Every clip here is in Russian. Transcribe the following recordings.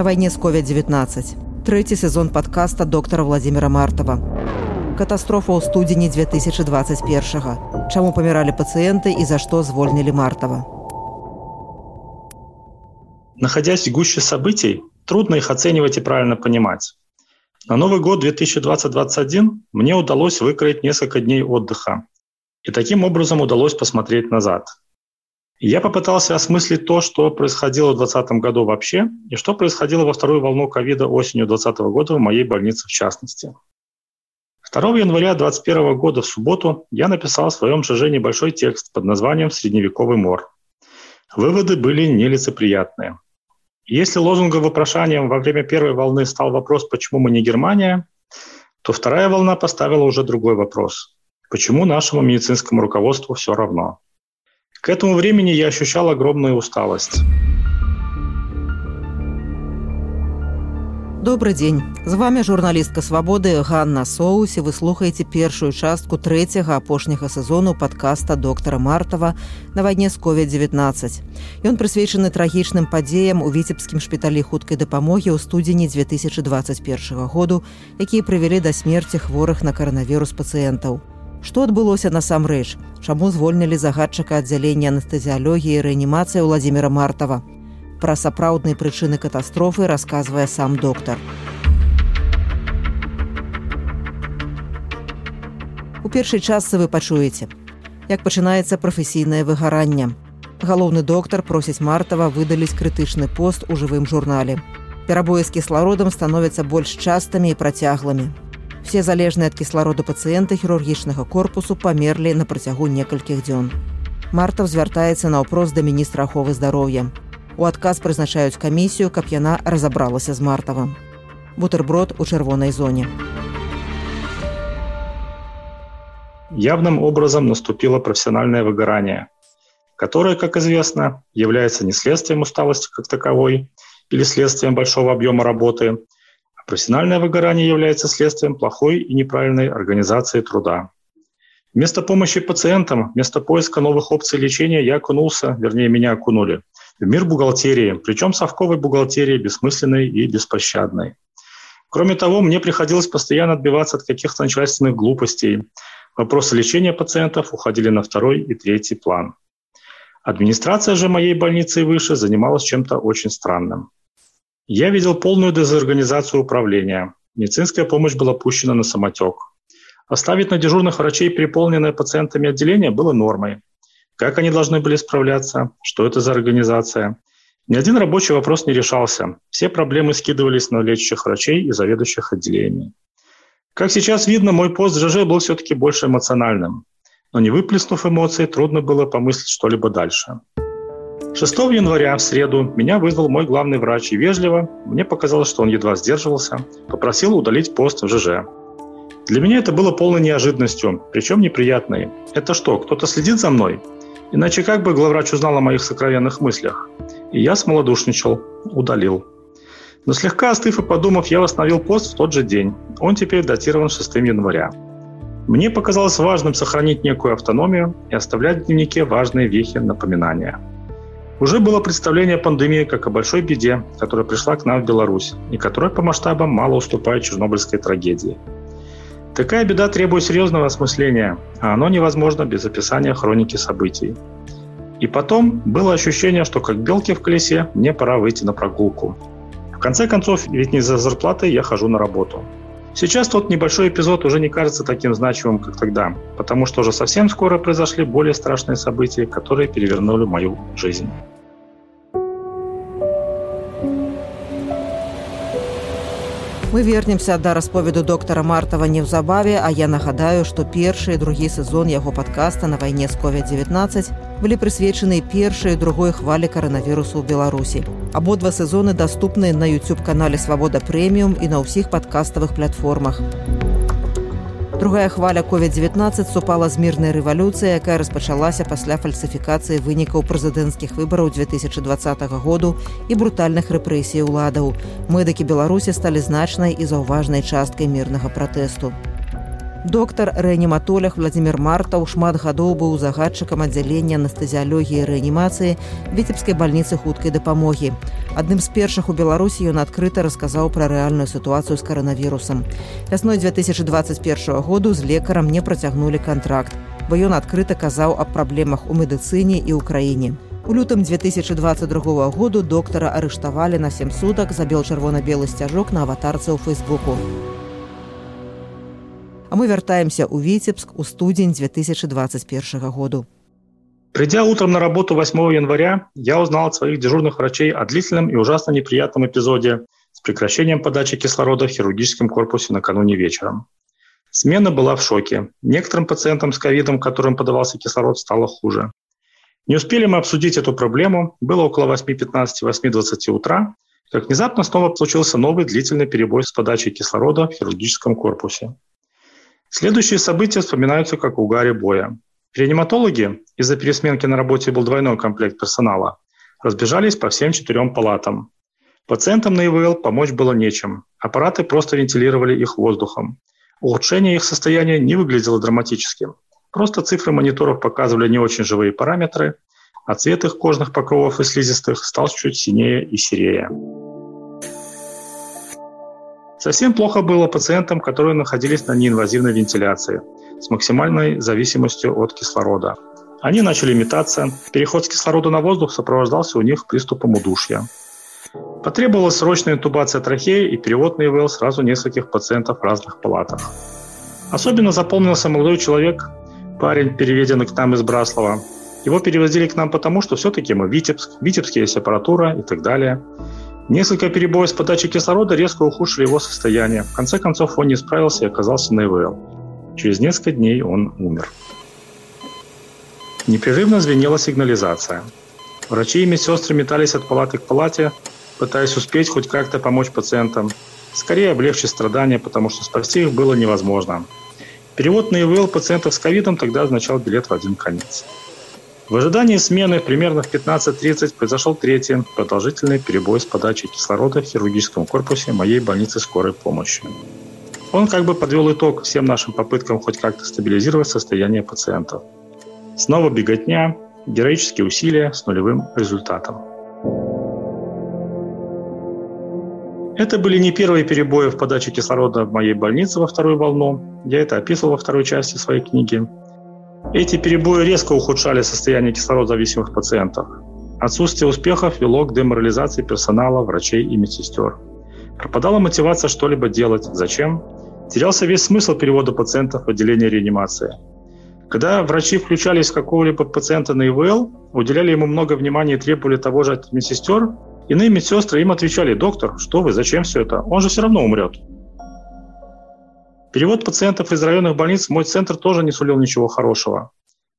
На вайне з COVID-19. Трэці сезон падкаста доктара Владзіміра Мартава. Катастрофа ў студзені 2021. Чаму паміралі пацыенты і за што звольнілі Мартава. Находясь в гуще событий, трудно их оценивать и правильно понимать. На Новый год 2020-2021 мне удалось выкроить несколько дней отдыха. И таким образом удалось посмотреть назад – я попытался осмыслить то, что происходило в 2020 году вообще, и что происходило во вторую волну ковида осенью 2020 года в моей больнице в частности. 2 января 2021 года в субботу я написал в своем ЖЖ небольшой текст под названием «Средневековый мор». Выводы были нелицеприятные. Если лозунговым вопрошанием во время первой волны стал вопрос «Почему мы не Германия?», то вторая волна поставила уже другой вопрос – «Почему нашему медицинскому руководству все равно?». К этому времени я ощущал огромную усталость. Добрый дзень з вами журналістка свабоды Ганна соусе вы слухаеце першую частку трэцяга апошняга сезону подкаста доктара мартава на вайне з covid-19 ён прысвечаны трагічным падзеям у віцебскім шпіталі хуткай дапамогі ў студзені 2021 году якія прывялі да смерці хворых на каранавірус пацыентаў Што адбылося насамрэч? Чаму звольнілі загадчыка аддзялення анестэзіялогіі і рэанімацыі Владзіміра Мартава? Пра сапраўдныя прычыны катастрофы расказвае сам доктар. У першай частцы вы пачуеце, як пачынаецца прафесійнае выгаранне. Галоўны доктар просіць Мартава выдаліць крытычны пост у жывым журнале. Перабоі з кіслародам становяцца больш частымі і працяглымі. Все залежныя ад кіслароду пацыенты хірургічнага корпусу памерлі на працягу некалькіх дзён. Мартаў звяртаецца на ўпрос да міністра аховы здароўя. У адказ прызначаюць камісію, каб яна разабралася з мартавым. Бутерброд у чырвонай зоне. Явным образом наступило профессиональное выгорание, которое, как известно, является не следствием усталости как таковой или следствием большого объема работы, Профессиональное выгорание является следствием плохой и неправильной организации труда. Вместо помощи пациентам, вместо поиска новых опций лечения я окунулся, вернее, меня окунули, в мир бухгалтерии, причем совковой бухгалтерии, бессмысленной и беспощадной. Кроме того, мне приходилось постоянно отбиваться от каких-то начальственных глупостей. Вопросы лечения пациентов уходили на второй и третий план. Администрация же моей больницы и выше занималась чем-то очень странным. Я видел полную дезорганизацию управления. Медицинская помощь была пущена на самотек. Оставить на дежурных врачей переполненное пациентами отделение было нормой. Как они должны были справляться? Что это за организация? Ни один рабочий вопрос не решался. Все проблемы скидывались на лечащих врачей и заведующих отделений. Как сейчас видно, мой пост ЖЖ был все-таки больше эмоциональным. Но не выплеснув эмоции, трудно было помыслить что-либо дальше. 6 января, в среду, меня вызвал мой главный врач и вежливо, мне показалось, что он едва сдерживался, попросил удалить пост в ЖЖ. Для меня это было полной неожиданностью, причем неприятной. Это что, кто-то следит за мной? Иначе как бы главврач узнал о моих сокровенных мыслях? И я смолодушничал, удалил. Но слегка остыв и подумав, я восстановил пост в тот же день. Он теперь датирован 6 января. Мне показалось важным сохранить некую автономию и оставлять в дневнике важные вехи напоминания. Уже было представление о пандемии как о большой беде, которая пришла к нам в Беларусь и которая по масштабам мало уступает чернобыльской трагедии. Такая беда требует серьезного осмысления, а оно невозможно без описания хроники событий. И потом было ощущение, что как белки в колесе мне пора выйти на прогулку. В конце концов, ведь не за зарплатой я хожу на работу. Сейчас тот небольшой эпизод уже не кажется таким значимым, как тогда, потому что уже совсем скоро произошли более страшные события, которые перевернули мою жизнь. Мы вернемся да расповеду доктара мартава неўзабаве а я нагадаю што першы і другі сезон яго падкаста на вайне з covid-19 былі прысвечаны першай другой хвалі каранавірусу ў беларусі абодва сезоны даступны на youtube канале свабода прэміум і на ўсіх падкаставых платформах у Другая хваля COVID-19 супала з мірнай рэвалюцыі, якая распачалася пасля фальсіфікацыі вынікаў прэзідэнцкіх выбараў 2020 году і брутальных рэпрэсій уладаў. Мэдыкі Беларусі сталі значнай і заўважнай часткай мірнага пратэсту. Доктар рэаніматолях Владзімир Мартаў шмат гадоў быў загадчыкам аддзялення анестэзіялогіі рэанімацыі віцебскай бальніцы хуткай дапамогі. Адным з першых у Беларусі ён адкрыта расказаў пра рэальную сітуацыю з каранавірусам. Вясной 2021 году з лекарам не працягнулі кантракт, бо ён адкрыта казаў аб праблемах у медыцыне і ў краіне. У лютым 2022 году доктара арыштавалі на сем сутак забел чырвона-белы сцяжок на аватарцы ў фейсбуку. А мы вяртаемся ў Витебск у студень 2021 году. Придя утром на работу 8 января, я узнал от своих дежурных врачей о длительном и ужасно неприятном эпизоде с прекращением подачи кислорода в хирургическом корпусе накануне вечером. Смена была в шоке. Некоторым пациентам с ковидом, которым подавался кислород, стало хуже. Не успели мы обсудить эту проблему, было около 8.15, 8.20 утра, как внезапно снова случился новый длительный перебой с подачей кислорода в хирургическом корпусе. Следующие события вспоминаются как у Гарри Боя. Реаниматологи, из-за пересменки на работе был двойной комплект персонала, разбежались по всем четырем палатам. Пациентам на ИВЛ помочь было нечем. Аппараты просто вентилировали их воздухом. Улучшение их состояния не выглядело драматическим. Просто цифры мониторов показывали не очень живые параметры, а цвет их кожных покровов и слизистых стал чуть синее и серее. Совсем плохо было пациентам, которые находились на неинвазивной вентиляции с максимальной зависимостью от кислорода. Они начали метаться, переход с кислорода на воздух сопровождался у них приступом удушья. Потребовалась срочная интубация трахеи и перевод на ИВЛ сразу нескольких пациентов в разных палатах. Особенно запомнился молодой человек, парень, переведенный к нам из Браслова. Его перевозили к нам потому, что все-таки мы Витебск, в есть аппаратура и так далее. Несколько перебоев с подачей кислорода резко ухудшили его состояние. В конце концов, он не справился и оказался на ИВЛ. Через несколько дней он умер. Непрерывно звенела сигнализация. Врачи и медсестры метались от палаты к палате, пытаясь успеть хоть как-то помочь пациентам. Скорее облегчить страдания, потому что спасти их было невозможно. Перевод на ИВЛ пациентов с ковидом тогда означал билет в один конец. В ожидании смены примерно в 15.30 произошел третий продолжительный перебой с подачей кислорода в хирургическом корпусе моей больницы скорой помощи. Он как бы подвел итог всем нашим попыткам хоть как-то стабилизировать состояние пациентов. Снова беготня, героические усилия с нулевым результатом. Это были не первые перебои в подаче кислорода в моей больнице во вторую волну. Я это описывал во второй части своей книги. Эти перебои резко ухудшали состояние кислородозависимых пациентов. Отсутствие успехов вело к деморализации персонала, врачей и медсестер. Пропадала мотивация что-либо делать. Зачем? Терялся весь смысл перевода пациентов в отделение реанимации. Когда врачи включались какого-либо пациента на ИВЛ, уделяли ему много внимания и требовали того же от медсестер, иные медсестры им отвечали, доктор, что вы, зачем все это? Он же все равно умрет. Перевод пациентов из районных больниц в мой центр тоже не сулил ничего хорошего.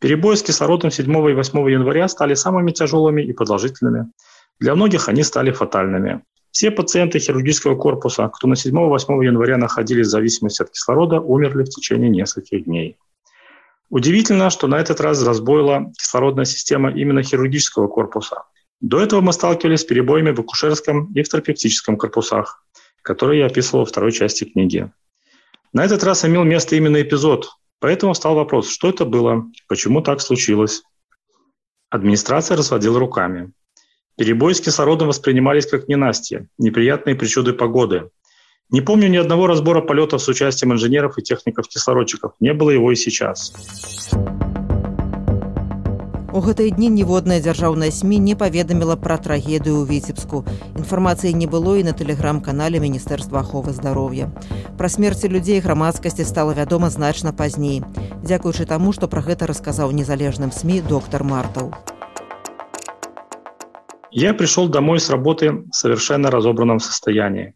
Перебои с кислородом 7 и 8 января стали самыми тяжелыми и продолжительными. Для многих они стали фатальными. Все пациенты хирургического корпуса, кто на 7-8 января находились в зависимости от кислорода, умерли в течение нескольких дней. Удивительно, что на этот раз разбоила кислородная система именно хирургического корпуса. До этого мы сталкивались с перебоями в акушерском и в терапевтическом корпусах, которые я описывал во второй части книги. На этот раз имел место именно эпизод, поэтому встал вопрос, что это было, почему так случилось. Администрация разводила руками. Перебои с кислородом воспринимались как ненастье, неприятные причуды погоды. Не помню ни одного разбора полетов с участием инженеров и техников-кислородчиков. Не было его и сейчас. У гэтыя дні ніводная дзяржаўная сМ не паведаміла пра трагедыю ў віцебску. Інфармацыі не было і на тэлеграм-канале міністэрства аховы здароўя. Пра смерці людзей грамадскасці стала вядома значна пазней. Дзякуючы таму, што пра гэта расказаў незалежным СМ доктор Мартаў. Я пришел домой с работы в совершенно разобранном состоянии.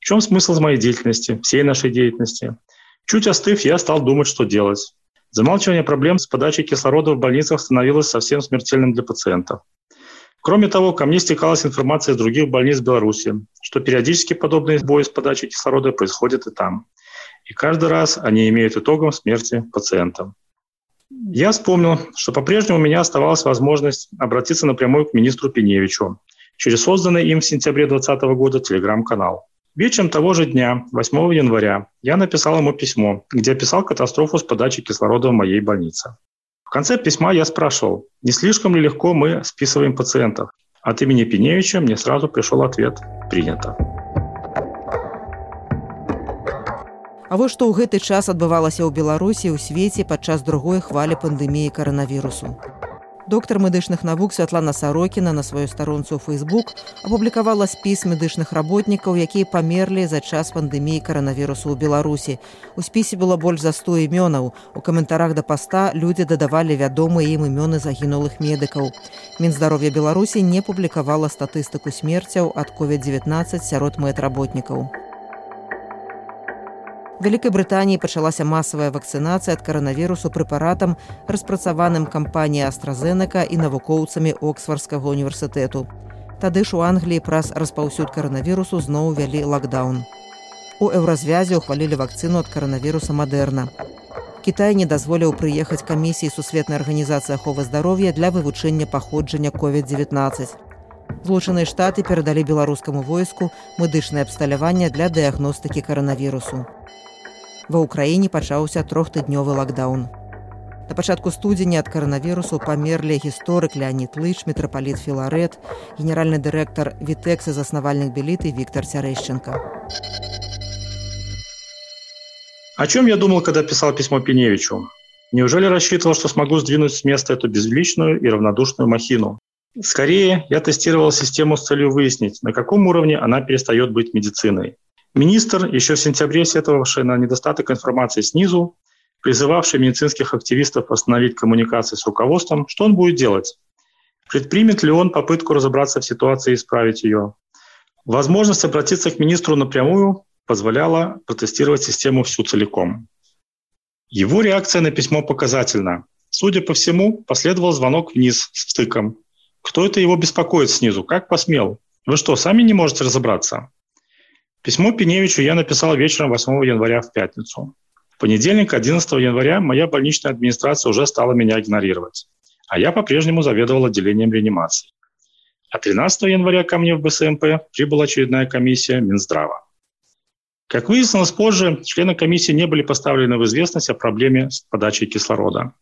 В чем смысл моей деятельности, всей нашей деятельности? Чуть остыв, я стал думать, что делать. Замалчивание проблем с подачей кислорода в больницах становилось совсем смертельным для пациентов. Кроме того, ко мне стекалась информация из других больниц Беларуси, что периодически подобные сбои с подачей кислорода происходят и там. И каждый раз они имеют итогом смерти пациента. Я вспомнил, что по-прежнему у меня оставалась возможность обратиться напрямую к министру Пеневичу через созданный им в сентябре 2020 года телеграм-канал. Вечером того же дня, 8 января, я написал ему письмо, где описал катастрофу с подачей кислорода в моей больнице. В конце письма я спрашивал, не слишком ли легко мы списываем пациентов. От имени Пеневича мне сразу пришел ответ «принято». А вось што ў гэты час адбывалася ў Беларусі ў свеце падчас другой хвалі пандэміі каранавірусу. Доктар медычных навук Святлана Сарокіна на сваёй старонцу ў Фейсбук апублікавала спіс медычных работнікаў, якія памерлі за час пандэміі каранавірусу ў Беларусі. У спісе было больш за 100 імёнаў. У каментарах да паста людзі дадавалі вядомыя ім імёны загінулых медыкаў. Мінздароўя Беларусі не публікавала статыстыку смерцяў ад COVID-19 сярод мэтработнікаў. Вялікай Брытаніі пачалася масавая вакцынацыя ад каранавірусу прэпаратам, распрацаваным кампаніяй астразенека і навукоўцамі Оксфордскага універсітэту. Тады ж у Англіі праз распаўсюд каранавірусу зноў вялі лакдаун. У еўразвязе ўхвалілі вакцыну ад каранавіруса мадэрна. Кітай не дазволіў прыехаць камісіі сусветнай арганізацыі аховы здароўя для вывучэння паходжання COVID-19. Злучаныя штаты перадалі беларускаму войску медычнае абсталяванне для дыягностыкі каранавірусу ва ўкраіне пачаўся трохтыднёвы лакдаун. На пачатку студзеня ад каранавірусу памерлі гісторык Леонид Лыч, мітрапаліт Філарэт, генеральны дырэктар Вітэксы заснавальных беліты Виктор Сярэшченко. О чем я думал, когда писал письмо Пеневичу? Неужели рассчитывал, что смогу сдвинуть с места эту безличную и равнодушную махину? Скорее, я тестировал систему с целью выяснить, на каком уровне она перестает быть медициной. Министр, еще в сентябре сетовавший на недостаток информации снизу, призывавший медицинских активистов остановить коммуникации с руководством, что он будет делать? Предпримет ли он попытку разобраться в ситуации и исправить ее? Возможность обратиться к министру напрямую позволяла протестировать систему всю целиком. Его реакция на письмо показательна. Судя по всему, последовал звонок вниз с втыком. Кто это его беспокоит снизу? Как посмел? Вы что, сами не можете разобраться? Письмо Пеневичу я написал вечером 8 января в пятницу. В понедельник, 11 января, моя больничная администрация уже стала меня игнорировать, а я по-прежнему заведовал отделением реанимации. А 13 января ко мне в БСМП прибыла очередная комиссия Минздрава. Как выяснилось позже, члены комиссии не были поставлены в известность о проблеме с подачей кислорода.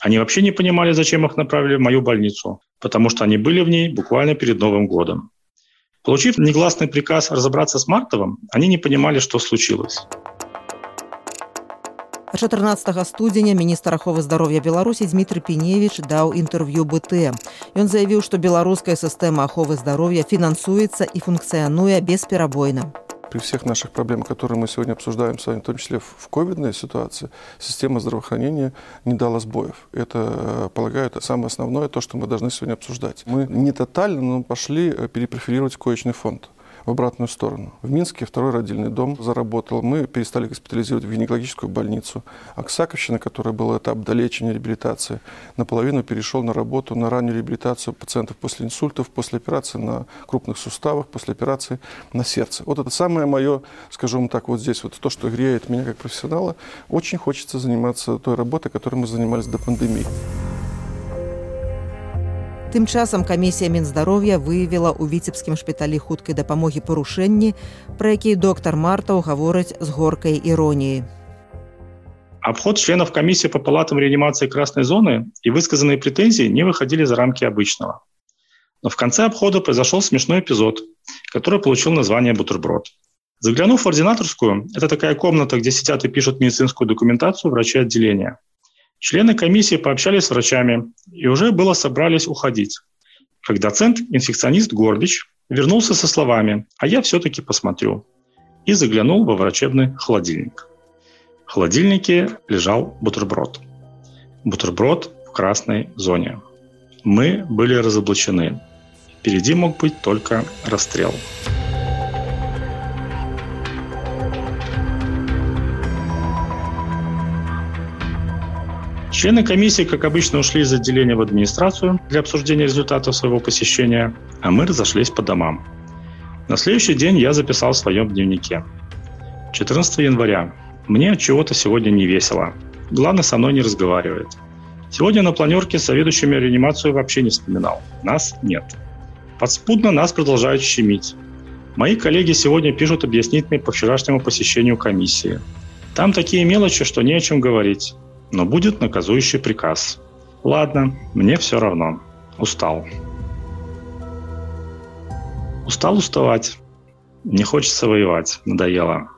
Они вообще не понимали, зачем их направили в мою больницу, потому что они были в ней буквально перед Новым годом. Получив негласный приказ разобраться с Мартовым, они не понимали, что случилось. 14 студзеня міністр аховы здароўя беларусі дмітрий пеневич даў інтэрв'ю бт ён заявіў што беларуская сістэма аховы здароўя фінансуецца і функцыянуе бесперабойна при всех наших проблемах, которые мы сегодня обсуждаем с вами, в том числе в ковидной ситуации, система здравоохранения не дала сбоев. Это, э, полагаю, это самое основное, то, что мы должны сегодня обсуждать. Мы не тотально, но пошли э, перепрофилировать коечный фонд в обратную сторону. В Минске второй родильный дом заработал. Мы перестали госпитализировать в гинекологическую больницу. Аксаковщина, которая была этап долечения, реабилитации, наполовину перешел на работу на раннюю реабилитацию пациентов после инсультов, после операции на крупных суставах, после операции на сердце. Вот это самое мое, скажем так, вот здесь вот то, что греет меня как профессионала. Очень хочется заниматься той работой, которой мы занимались до пандемии. Тым часам камісія мінздароўя выявіла ў віцебскім шпіталі хуткай дапамогі парушэнні, пра які доктар Мартаў гаворыць з горкай іроніі. Обход членов комиссии по палатам реанимации красной зоны и высказанные претензии не выходили за рамки обычного. Но в конце обхода произошел смешной эпизод, который получил название «Бутерброд». Заглянув в ординаторскую, это такая комната, где сидят и пишут медицинскую документацию врачи отделения – Члены комиссии пообщались с врачами и уже было собрались уходить, как доцент-инфекционист Горбич вернулся со словами «А я все-таки посмотрю» и заглянул во врачебный холодильник. В холодильнике лежал бутерброд. Бутерброд в красной зоне. Мы были разоблачены. Впереди мог быть только расстрел. Члены комиссии, как обычно, ушли из отделения в администрацию для обсуждения результатов своего посещения, а мы разошлись по домам. На следующий день я записал в своем дневнике. 14 января. Мне от чего-то сегодня не весело. Главное, со мной не разговаривает. Сегодня на планерке с заведующими реанимацию вообще не вспоминал. Нас нет. Подспудно нас продолжают щемить. Мои коллеги сегодня пишут объяснительные по вчерашнему посещению комиссии. Там такие мелочи, что не о чем говорить. Но будет наказующий приказ. Ладно, мне все равно. Устал. Устал уставать. Не хочется воевать. Надоело.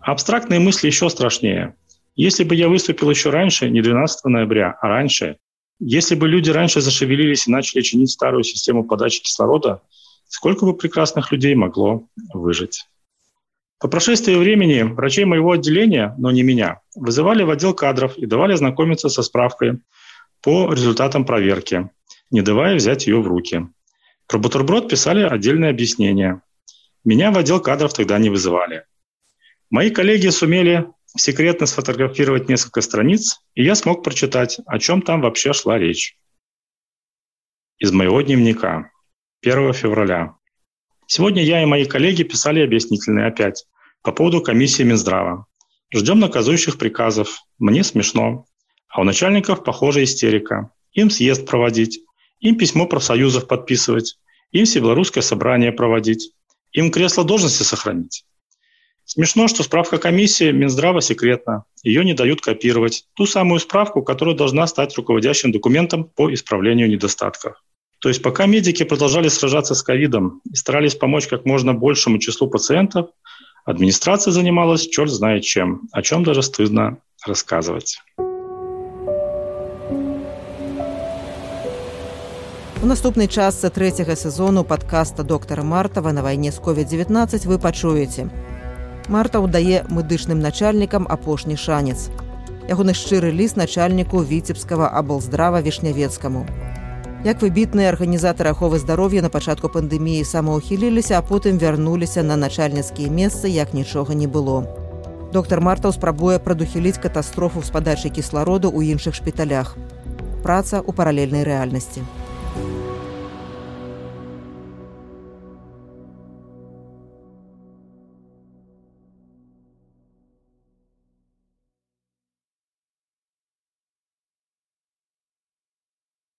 Абстрактные мысли еще страшнее. Если бы я выступил еще раньше, не 12 ноября, а раньше, если бы люди раньше зашевелились и начали чинить старую систему подачи кислорода, сколько бы прекрасных людей могло выжить. По прошествии времени врачей моего отделения, но не меня, вызывали в отдел кадров и давали знакомиться со справкой по результатам проверки, не давая взять ее в руки. Про бутерброд писали отдельное объяснение. Меня в отдел кадров тогда не вызывали. Мои коллеги сумели секретно сфотографировать несколько страниц, и я смог прочитать, о чем там вообще шла речь. Из моего дневника. 1 февраля. Сегодня я и мои коллеги писали объяснительные опять по поводу комиссии Минздрава. Ждем наказующих приказов. Мне смешно. А у начальников, похоже, истерика. Им съезд проводить, им письмо профсоюзов подписывать, им всебелорусское собрание проводить, им кресло должности сохранить. Смешно, что справка комиссии Минздрава секретна. Ее не дают копировать. Ту самую справку, которая должна стать руководящим документом по исправлению недостатков. То есть пока медики продолжали сражаться с ковидом и старались помочь как можно большему числу пациентов, администрация занималась черт знает чем, о чем даже стыдно рассказывать. У наступнай частцы трэцяга сезону падкаста доктара Мартава на вайне з COVID-19 вы пачуеце. Марта ўдае медычным начальнікам апошні шанец. Ягоны шчыры ліст начальніку віцебскага аблздрава вішнявецкаму. Як выбітныя арганізатары аховы здароўя на пачатку пандэміі самаўхіліліся, а потым вярнуліся на начальніцкія месцы, як нічога не было. Доктор Мартаў спрабуе прадухіліць катастрофу з падачай кіслароду ў іншых шпіталях. Праца ў паралельнай рэальнасці.